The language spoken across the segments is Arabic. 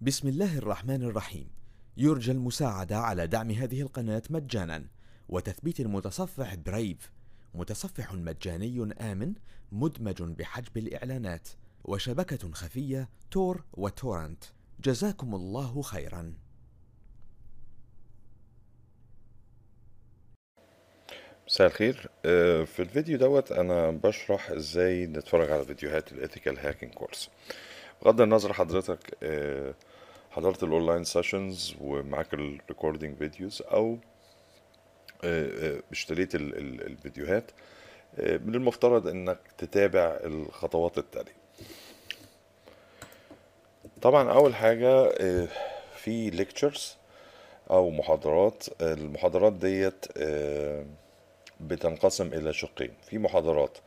بسم الله الرحمن الرحيم. يرجى المساعدة على دعم هذه القناة مجانا. وتثبيت المتصفح Brave متصفح مجاني آمن مدمج بحجب الإعلانات. وشبكة خفية Tor و torrent. جزاكم الله خيرا. مساء الخير. آه، في الفيديو دوت أنا بشرح إزاي نتفرج على فيديوهات ال ethical hacking course. بغض النظر حضرتك آه، حضرت ال online sessions ومعاك ال recording videos أو آه، آه، اشتريت ال- ال- الفيديوهات آه، من المفترض إنك تتابع الخطوات التالية. طبعا أول حاجة آه، في lectures أو محاضرات. المحاضرات ديت بتنقسم إلى شقين. في محاضرات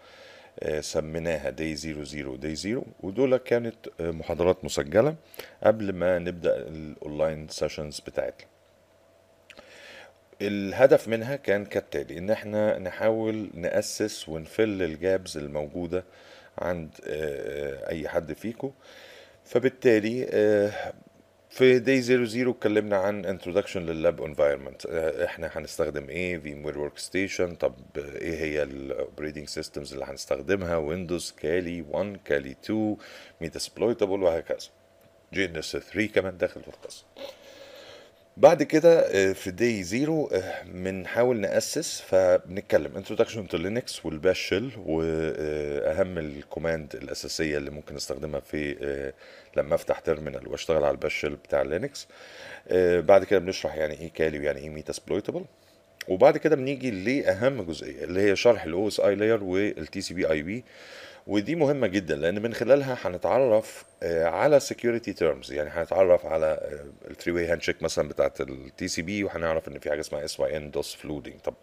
سميناها day zero zero day zero ودول كانت آه، محاضرات مسجلة قبل ما نبدأ ال online sessions بتاعتنا. الهدف منها كان كالتالي إن إحنا نحاول نأسس ون fill ال gaps الموجودة عند آه، أي حد فيكم فبالتالي آه، في day 00 اتكلمنا عن introduction لل lab environment إحنا هنستخدم إيه VMware Workstation طب إيه هي ال operating systems اللي هنستخدمها؟ Windows Kali 1 Kali 2 Metasploitable وهكذا. GNS 3 كمان داخل في القصة بعد كده آه، في day zero بنحاول نأسس فبنتكلم. introduction to Linux وال bash shell وأهم ال command الأساسية اللي ممكن نستخدمها في آه، لما أفتح terminal وأشتغل على ال bash shell بتاع Linux بعد كده بنشرح يعني إيه Kali ويعني إيه Metasploitable وبعد كده بنيجي لأهم جزئية اللي هي شرح الاو اس اي لاير والتي سي بي اي بي ودي مهمة جدا لأن من خلالها هنتعرف آه، على security terms يعني هنتعرف على ال three-way handshake مثلا بتاعت ال TCP وهنعرف إن في حاجة اسمها SYN DoS flooding طب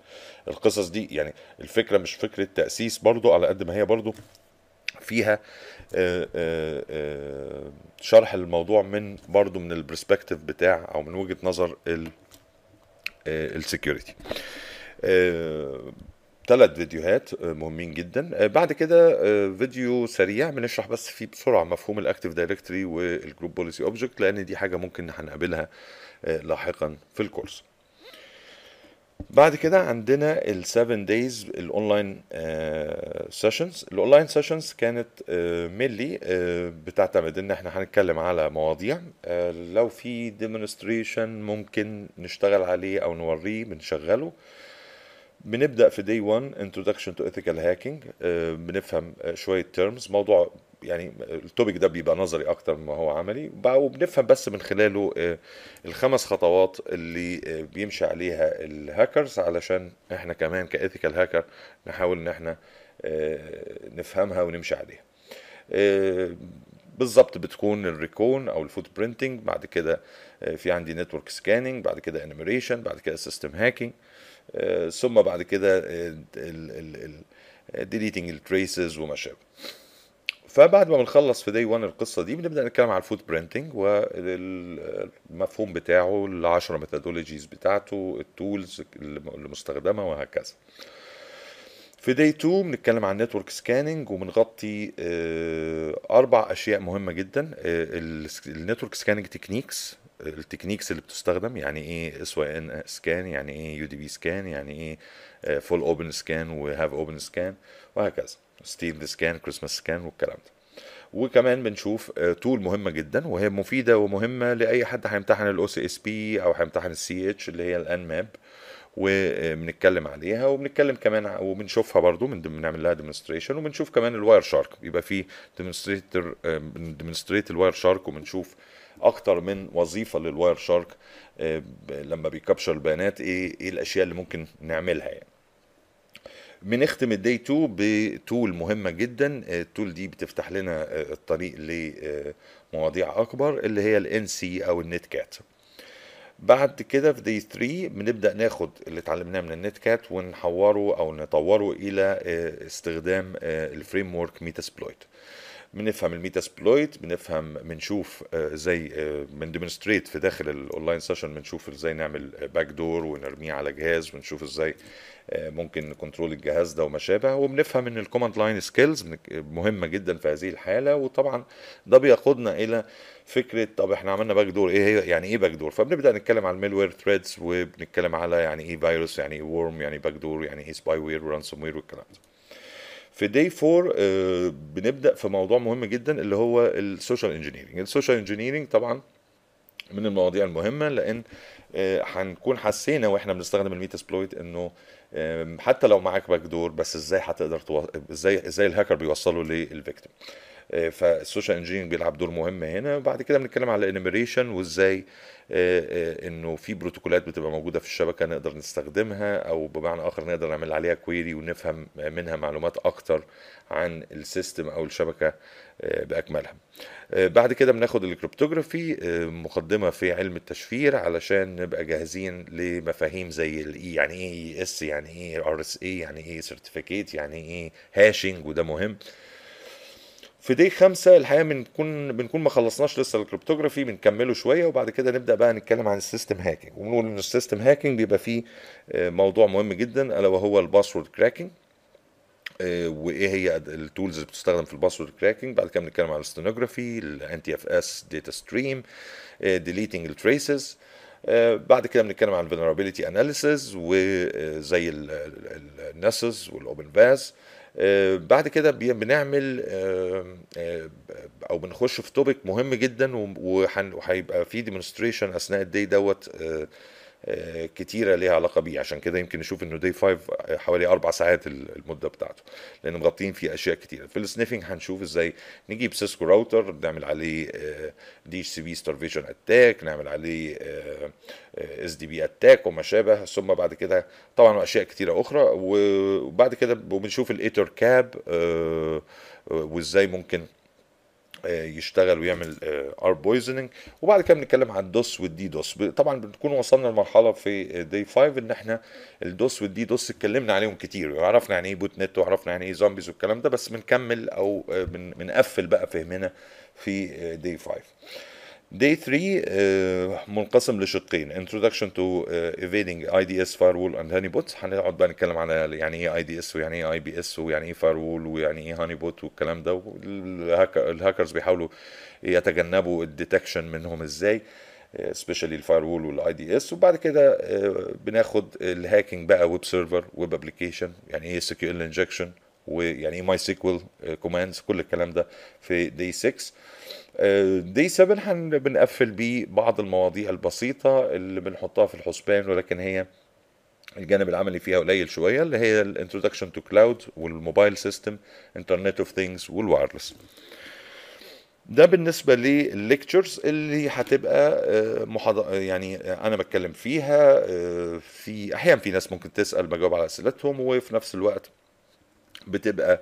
القصص دي يعني الفكرة مش فكرة تأسيس برضو على قد ما هي برضو فيها آه، آه، شرح الموضوع من برضو من ال perspective بتاع أو من وجهة نظر ال security ثلاث فيديوهات آه، مهمين جدا. آه، بعد كده آه، فيديو سريع بنشرح بس فيه بسرعة مفهوم ال Active Directory وال group policy object لأن دي حاجة ممكن هنقابلها لاحقا في الكورس. بعد كده عندنا ال 7 days ال online sessions ال online sessions كانت mainly بتعتمد إن إحنا هنتكلم على مواضيع لو في demonstration ممكن نشتغل عليه أو نوريه بنشغله. بنبدأ في day 1 introduction to ethical hacking. آه، بنفهم شوية terms. موضوع يعني ال topic ده بيبقى نظري أكتر ما هو عملي. وبنفهم بس من خلاله آه، الخمس خطوات اللي آه، بيمشي عليها الهاكرز علشان إحنا كمان ك ethical hacker نحاول إن إحنا آه، نفهمها ونمشي عليها. بالظبط بتكون ال recon أو ال footprinting بعد كده في عندي network scanning بعد كده enumeration بعد كده system hacking ثم بعد كده deleting ال traces وما شابه. فبعد ما بنخلص في day 1 القصة دي بنبدأ نتكلم على ال footprinting والمفهوم بتاعه العشرة methodologies بتاعته ال tools المستخدمه وهكذا. في day 2 بنتكلم عن network scanning وبنغطي آه، أربع أشياء مهمة جدا ال network scanning techniques ال techniques اللي بتستخدم يعني إيه SYN scan يعني إيه UDP scan يعني إيه full open scan و half open scan وهكذا. stealth scan Christmas scan والكلام ده. وكمان بنشوف tool مهمة جدا وهي مفيدة ومهمة لأي حد هيمتحن ال OSCP أو هيمتحن ال CEH اللي هي ال Nmap وبنتكلم عليها وبنتكلم كمان وبنشوفها برضو من بنعمل لها demonstration وبنشوف كمان ال Wireshark يبقى في demonstrator بن demonstrate ال Wireshark وبنشوف أكتر من وظيفة لل Wireshark آه، ب- لما بي capture البيانات إيه إيه الأشياء اللي ممكن نعملها يعني. بنختم ال day 2 ب tool مهمة جدا ال tool دي بتفتح لنا آه، الطريق لمواضيع أكبر اللي هي ال NC أو ال Netcat بعد كده في day 3 بنبدأ ناخد اللي اتعلمناه من ال Netcat ونحوره أو نطوره آه، استخدام ال framework Metasploit بنفهم ال Metasploit بنفهم بنشوف آه، إزاي من demonstrate في داخل ال online session بنشوف إزاي نعمل backdoor ونرميه على جهاز ونشوف إزاي آه، ممكن ن control الجهاز ده وما شابه. وبنفهم إن ال command line skills مهمة جدا في هذه الحالة وطبعا ده بيقودنا إلى فكرة طب إحنا عملنا backdoor إيه هي يعني إيه backdoor فبنبدأ نتكلم على ال malware threats وبنتكلم على يعني إيه فيروس يعني إيه worm يعني backdoor يعني إيه spyware و ransomware والكلام ده. في day 4 آه، بنبدأ في موضوع مهم جدا اللي هو ال social engineering ال social engineering طبعا من المواضيع المهمة لأن آه، هنكون حسينا وإحنا بنستخدم ال Metasploit إنه حتى لو معاك backdoor بس إزاي هتقدر. إزاي إزاي الهاكر بيوصله لل victim فال social engineering بيلعب دور مهم هنا. وبعد كده بنتكلم على ال enumeration وازاي آه، آه، انه في بروتوكولات بتبقى موجودة في الشبكة نقدر نستخدمها أو بمعنى آخر نقدر نعمل عليها query ونفهم منها معلومات أكتر عن ال system أو الشبكة آه، بأكملها. بعد كده بناخد ال cryptography مقدمة في علم التشفير علشان نبقى جاهزين لمفاهيم زي ال A يعني إيه AES يعني إيه RSA يعني إيه certificate يعني إيه hashing وده مهم. في Day خمسة الحقيقة بنكون بنكون ما خلصناش لسه ال cryptography بنكمله شوية وبعد كده نبدأ بقى نتكلم عن ال system hacking ونقول إن ال system hacking بيبقى فيه آه، موضوع مهم جدا ألا وهو ال password cracking وإيه هي ال tools اللي بتستخدم في ال password cracking بعد كده بنتكلم على ال steganography NTFS data stream deleting ال traces بعد كده بنتكلم عن ال vulnerability analysis وزي ال Nessus وال OpenVAS بعد كده بنعمل آه، آه، أو بنخش في topic مهم جدا وهيبقى في demonstration أثناء ال day دوت آه، آه، كتيرة ليها علاقة بيه. عشان كده يمكن نشوف إنه Day 5 حوالي أربع ساعات ال- المدة بتاعته لأن مغطين فيه أشياء كتيرة. في ال sniffing هنشوف إزاي نجيب Cisco router نعمل عليه DHCP starvation attack نعمل عليه CDP attack وما شابه. ثم بعد كده طبعا أشياء كتيرة أخرى. وبعد كده بنشوف ال Ettercap وإزاي ممكن آه، يشتغل ويعمل ARP poisoning وبعد كده بنتكلم عن ال DoS وال DDoS. طبعا بنكون وصلنا لمرحلة في Day 5 إن إحنا ال DoS وال DDoS اتكلمنا عليهم كتير. وعرفنا يعني إيه botnet وعرفنا يعني إيه zombies والكلام ده بس بنكمل أو آه، بن- بنقفل بقى فهمنا في Day 5 Day 3 آه، منقسم لشقين. Introduction to آه، Evading IDS Firewall and Honeypots هنقعد بقى نتكلم عن يعني إيه IDS ويعني إيه IPS ويعني إيه Firewall ويعني إيه Honeypot والكلام ده. الهاكرز بيحاولوا يتجنبوا ال detection منهم إزاي specially ال firewall وال IDS وبعد كده آه، بناخد ال hacking بقى web server web application يعني إيه SQL injection ويعني إيه MySQL commands كل الكلام ده في Day 6 Day 7 هن بنقفل بيه بعض المواضيع البسيطة اللي بنحطها في الحسبان ولكن هي الجانب العملي فيها قليل شوية اللي هي ال introduction to cloud وال mobile system internet of things وال wireless ده بالنسبة للل lectures اللي هتبقى آه، محاضرة يعني آه، أنا بتكلم فيها آه، في أحيانا في ناس ممكن تسأل بجاوب على أسئلتهم وفي نفس الوقت بتبقى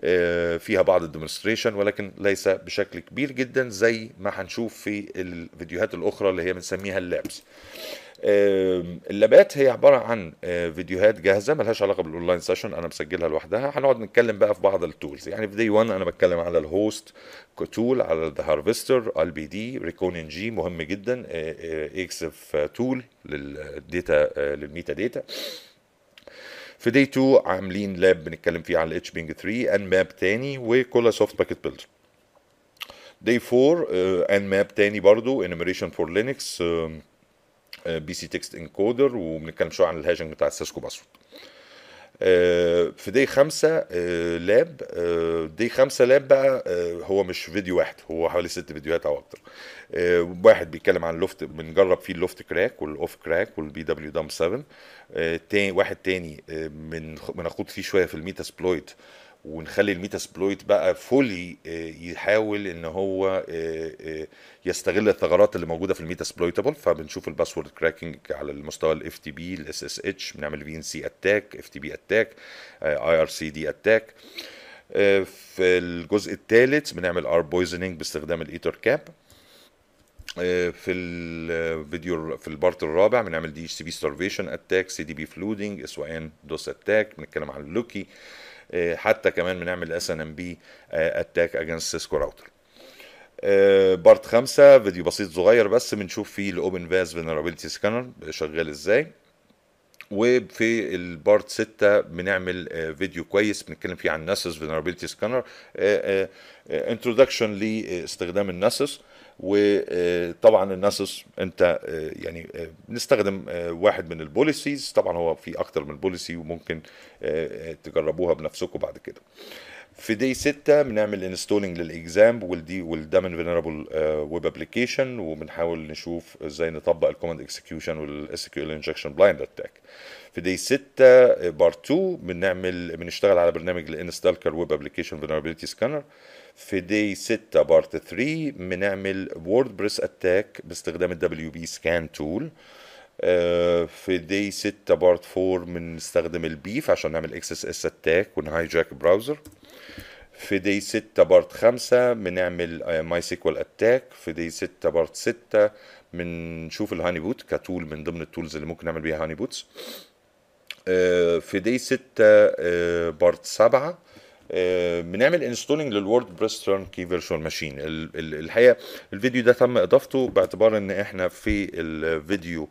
آه، فيها بعض ال demonstration ولكن ليس بشكل كبير جدا زي ما هنشوف في الفيديوهات الأخرى اللي هي بنسميها ال labs. آم، اللابات هي عبارة عن آه، فيديوهات جاهزة ملهاش علاقة بال online session أنا مسجلها لوحدها. هنقعد نتكلم بقى في بعض ال tools يعني في Day 1 أنا بتكلم على ال host ك tool على ال Harvester LBD Recon-ng مهم جدا Exif tool لل data آه، لل metadata في Day 2 عاملين lab بنتكلم فيه على ال Hping 3 Nmap تاني و Colasoft Packet Builder Day 4 Nmap تاني برضو enumeration for Linux BCTextEncoder وبنتكلم شوية عن ال hashing بتاع ال Cisco password. في Day خمسة آه، lab آه، Day خمسة lab بقى آه، هو مش فيديو واحد هو حوالي ست فيديوهات أو أكتر. آه، واحد بيتكلم عن ال L0pht بنجرب فيه ال L0phtCrack وال Ophcrack وال PwDump 7 آه، تاني واحد تاني آه، من فيه شوية في ال Metasploit ونخلي ال Metasploit بقى fully يحاول إن هو آه، آه، يستغل الثغرات اللي موجودة في ال Metasploitable فبنشوف ال password cracking على المستوى ال FTP ال SSH بنعمل في ان سي اتاك اف تي بي اتاك IRCd attack في الجزء الثالث بنعمل ARP poisoning باستخدام ال Ettercap في الفيديو في ال part الرابع بنعمل دي اتش سي بي ستارفيشن اتاك سي دي بي فلودنج اس أو ان دوس اتاك بنتكلم عن لوكي آه، حتى كمان بنعمل SNMP attack against Cisco router part خمسة فيديو بسيط صغير بس بنشوف فيه ال OpenVAS vulnerability scanner شغال إزاي. وفي ال part 6 بنعمل آه، فيديو كويس بنتكلم فيه عن Nessus vulnerability scanner introduction لاستخدام ال Nessus وطبعا ال Nessus أنت آه، يعني آه، بنستخدم آه، واحد من ال policies. طبعا هو في أكتر من policy وممكن تجربوها بنفسكم بعد كده. في Day 6 بنعمل installing لل XAMPP وال D وال Damn Vulnerable Web Application وبنحاول نشوف إزاي نطبق ال command execution وال SQL injection blind attack في Day 6 part 2 بنعمل بنشتغل على برنامج ال N-Stalker web application vulnerability scanner في Day 6 part 3 بنعمل WordPress attack باستخدام ال WPScan tool في Day 6 part 4 بنستخدم ال BeEF عشان نعمل XSS attack ون hijack browser في Day 6 part 5 بنعمل MySQL attack في Day 6 part 6 بنشوف ال honeypot ك tool من ضمن ال tools اللي ممكن نعمل بيها honeypots في Day 6 part 7 آه، بنعمل installing لل WordPress TurnKey virtual machine الحقيقة الفيديو ده تم إضافته باعتبار إن إحنا في الفيديو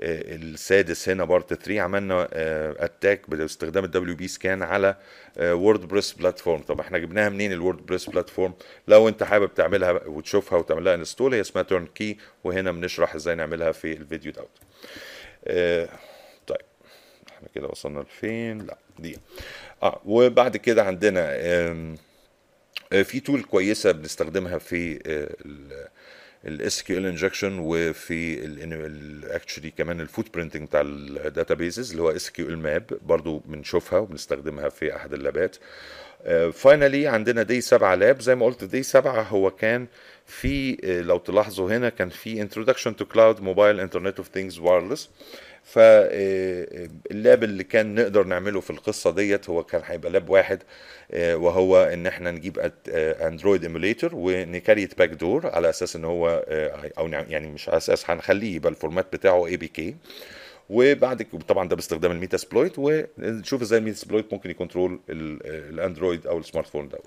آه، السادس هنا part 3 عملنا attack باستخدام ال WPScan على WordPress platform طب إحنا جبناها منين ال WordPress platform لو أنت حابب تعملها وتشوفها وتعملها انستول هي اسمها تيرن كي وهنا بنشرح إزاي نعملها في الفيديو دوت. آه، إحنا كده وصلنا لفين؟ لا دي. آه وبعد كده عندنا آه، في تول كويسة بنستخدمها في الاس كيو ال انجكشن وفي اكشلي كمان الفوت برينتنج بتاع الداتابيزز اللي هو اس كيو ال ماب برضو بنشوفها وبنستخدمها في أحد اللابات. فاينلي عندنا دي 7 لاب زي ما قلت دي 7 هو كان في آه، لو تلاحظوا هنا كان في introduction to cloud mobile internet of things wireless. فاللاب اللي كان نقدر نعمله في القصة ديت هو كان هيبقى لاب واحد آه، وهو إن إحنا نجيب اندرويد ايموليتر ونكريت باك دور على أساس إن هو آه، أو يعني مش على أساس هنخليه يبقى الفورمات بتاعه اي بي كي وبعد طبعا ده باستخدام الميتا سبلويت ونشوف إزاي الميتا سبلويت ممكن يكنترول ال- الأندرويد أو السمارت فون دوت.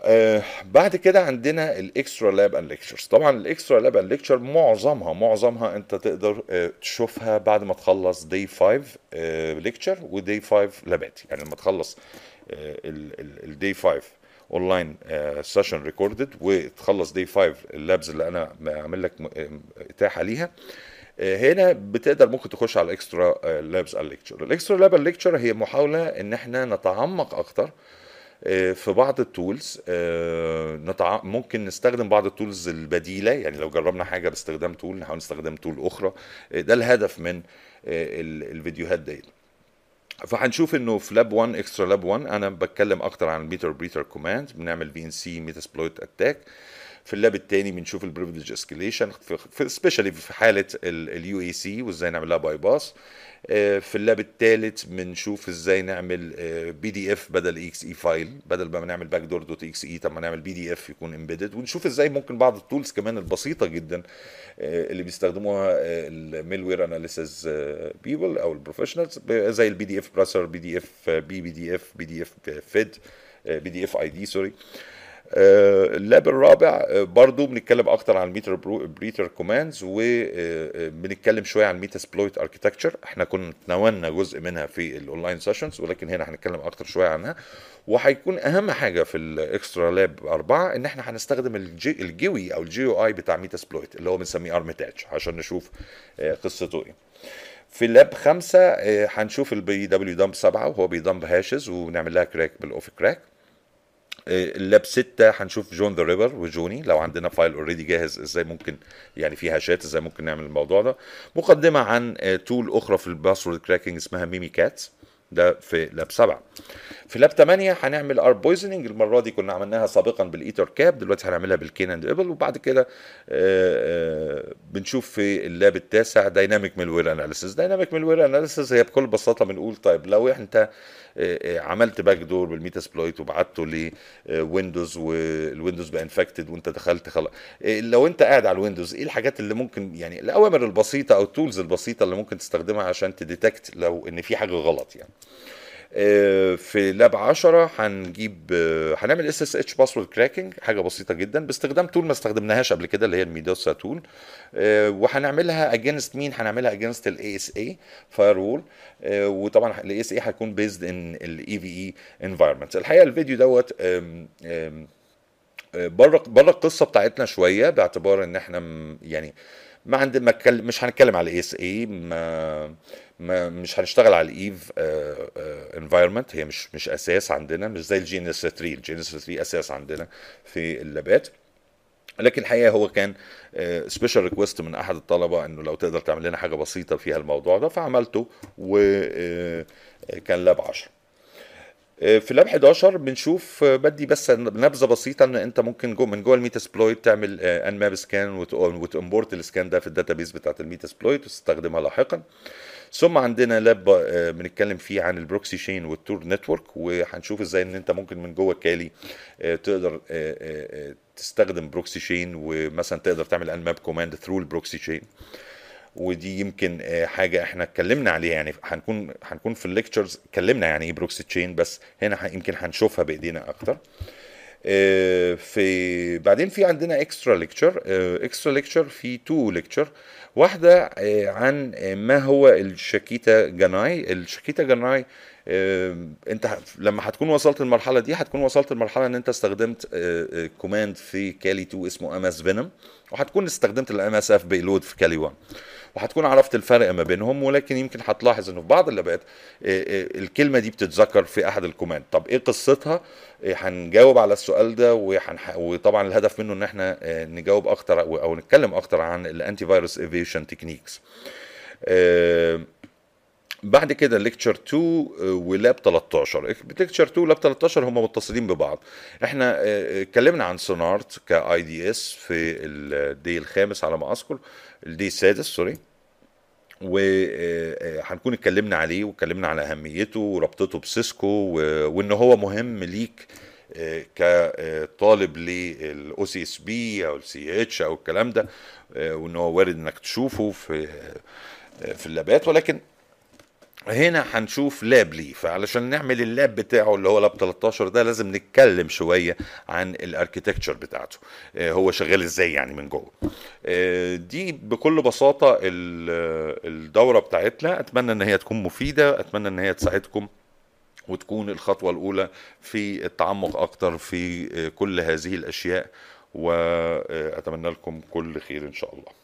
آه بعد كده عندنا الاكسترا لاب اند ليكتشرز طبعا الاكسترا لاب اند ليكتشر معظمها معظمها انت تقدر آه تشوفها بعد ما تخلص دي 5 ليكتشر ودي 5 لابات يعني لما تخلص الدي 5 اونلاين سيشن ريكوردد وتخلص دي 5 اللابز اللي أنا عامل لك آه، إتاحة ليها. آه، هنا بتقدر ممكن تخش على الاكسترا لابس اند ليكتشر الاكسترا لاب اند ليكتشر هي محاولة إن إحنا نتعمق أكتر في بعض التولز آه،. ممكن نستخدم بعض التولز البديلة يعني لو جربنا حاجة باستخدام تول نحاول نستخدم تول أخرى آه، ده الهدف من آه، ال- الفيديوهات ديت فهنشوف إنه في لاب 1 اكسترا لاب 1 أنا بتكلم أكتر عن الميتر بريتر كوماند بنعمل في ان سي ميتاسبلويت اتاك في اللاب الثاني بنشوف البريفليج اسكيليشن سبيشالي في حالة اليو اي سي وإزاي نعملها باي باس في اللاب الثالث بنشوف إزاي نعمل بي دي اف بدل إكس اي فايل بدل ما نعمل باك دور دوت إكس اي طب ما نعمل بي دي اف يكون امبيدد ونشوف إزاي ممكن بعض التولز كمان البسيطة جدا آه، اللي بيستخدموها الميل وير اناليسيز بيبل أو البروفيشنالز زي البي دي اف براسر بي دي اف بي بي دي اف بي دي اف فيد بي دي اف اي دي سوري آه، اللاب الرابع آه، برضو بنتكلم أكتر عن الميتر بريتر كوماندز وبنتكلم شوية عن ميتا سبلويت اركيتكتشر إحنا كنا تناولنا جزء منها في الاونلاين سيشنز ولكن هنا هنتكلم أكتر شوية عنها. وهيكون أهم حاجة في الاكسترا لاب أربعة إن إحنا هنستخدم الجي الجوي أو الجي أو اي بتاع ميتا سبلويت اللي هو بنسميه ارمتاج عشان نشوف آه، قصته إيه. في اللاب خمسة آه، هنشوف البي دبليو دمب سبعة وهو بيدمب هاشز ونعمل لها كراك بالاوف كراك اللاب 6 هنشوف جون ذا ريفر وجوني. لو عندنا فايل اوريدي جاهز إزاي ممكن يعني في هاشات إزاي ممكن نعمل الموضوع ده. مقدمة عن تول أخرى في الباسورد كراكنج اسمها ميمي كات ده في لاب 7 في لاب 8 هنعمل ار بويزنينج المرة دي كنا عملناها سابقا بالايتر كاب دلوقتي هنعملها بالكين اند ايبل وبعد كده آه، آه، بنشوف في اللاب التاسع دايناميك ميلوير اناليسيس دايناميك ميلوير اناليسيس هي بكل بساطة بنقول طيب لو انت آه، آه، عملت باك دور بالميتا سبلويت وبعته لويندوز والويندوز بقى انفكتد وانت دخلت خلاص. آه، لو انت قاعد على الويندوز إيه الحاجات اللي ممكن يعني الأوامر البسيطة أو التولز البسيطة اللي ممكن تستخدمها عشان تديتكت لو إن في حاجة غلط يعني؟ في لاب 10 هنجيب آه، هنعمل اس اس اتش باسورد كراكنج حاجة بسيطة جدا. باستخدام تول ما استخدمناهاش قبل كده اللي هي الميدوسا تول وهنعملها اجينست مين؟ هنعملها اجينست الاي اس اي فاير وول وطبعا الاي اس اي هيكون بيزد ان الاي في اي انفايرمنت الحقيقة الفيديو دوت بره بره القصة بتاعتنا شوية باعتبار إن إحنا يعني ما عند ما مش هنتكلم على اي اس اي ما مش هنشتغل على الإيف انفايرمنت هي مش مش أساس عندنا مش زي الجي ان اس 3 الجي ان اس 3 أساس عندنا في اللابات. لكن الحقيقة هو كان سبيشال ريكوست من أحد الطلبة إنه لو تقدر تعمل لنا حاجة بسيطة فيها الموضوع ده. فعملته وكان لاب 10 في لاب 11 بنشوف بدي بس نبذة بسيطة إن أنت ممكن جو من جوه الميتاسبلويت تعمل ان ماب سكان وتمبورت السكان ده في الداتابيز بتاعت الميتاسبلويت وتستخدمها لاحقا. ثم عندنا لاب آه، بنتكلم فيه عن البروكسي شين والتور نتورك وهنشوف إزاي ان انت ممكن من جوه كالي آه، تقدر آه، تستخدم بروكسي شين ومثلا تقدر تعمل ان ماب كوماند ثرو البروكسي شين ودي يمكن حاجة إحنا اتكلمنا عليها يعني هنكون هنكون في الليكتشرز اتكلمنا يعني إيه بروكسي تشين بس هنا يمكن هنشوفها بإيدينا أكتر. في بعدين في عندنا اكسترا ليكتشر اكسترا ليكتشر في تو ليكتشر واحدة آه، عن آه، ما هو الشاكيتا جاناي الشاكيتا جاناي آه، انت لما هتكون وصلت المرحلة دي هتكون وصلت المرحلة ان انت استخدمت كوماند في كالي 2 اسمه ام اس فينوم وهتكون استخدمت الام اس اف بيلود في كالي 1 وهتكون عرفت الفرق ما بينهم ولكن يمكن هتلاحظ انه في بعض اللابات آه، آه، الكلمة دي بتتذكر في أحد الكوماند طب إيه قصتها؟ آه، هنجاوب على السؤال ده وهنح... وطبعا الهدف منه إن إحنا آه، نجاوب أكتر أو نتكلم أكتر عن الانتي فيروس ايفيشن تكنيكس بعد كده lecture 2 و lab 13 lecture 2 و lab 13 هم متصلين ببعض. إحنا آه، اتكلمنا عن Snort ك IDS في ال day الخامس على ما أذكر ال day السادس sorry وهنكون اتكلمنا عليه واتكلمنا على أهميته وربطته ب Cisco وإن هو مهم ليك آه، كطالب لل OSCP أو ال CEH أو الكلام ده آه، وإن هو وارد إنك تشوفه في آه، في ال labات. ولكن هنا هنشوف lab ليه. فعلشان نعمل ال lab بتاعه اللي هو lab 13 ده لازم نتكلم شوية عن ال architecture بتاعته. آه، هو شغال إزاي يعني من جوه. آه، دي بكل بساطة ال- الدورة بتاعتنا. أتمنى إن هي تكون مفيدة. أتمنى إن هي تساعدكم وتكون الخطوة الأولى في التعمق أكتر في آه، كل هذه الأشياء. وأتمنى لكم كل خير إن شاء الله.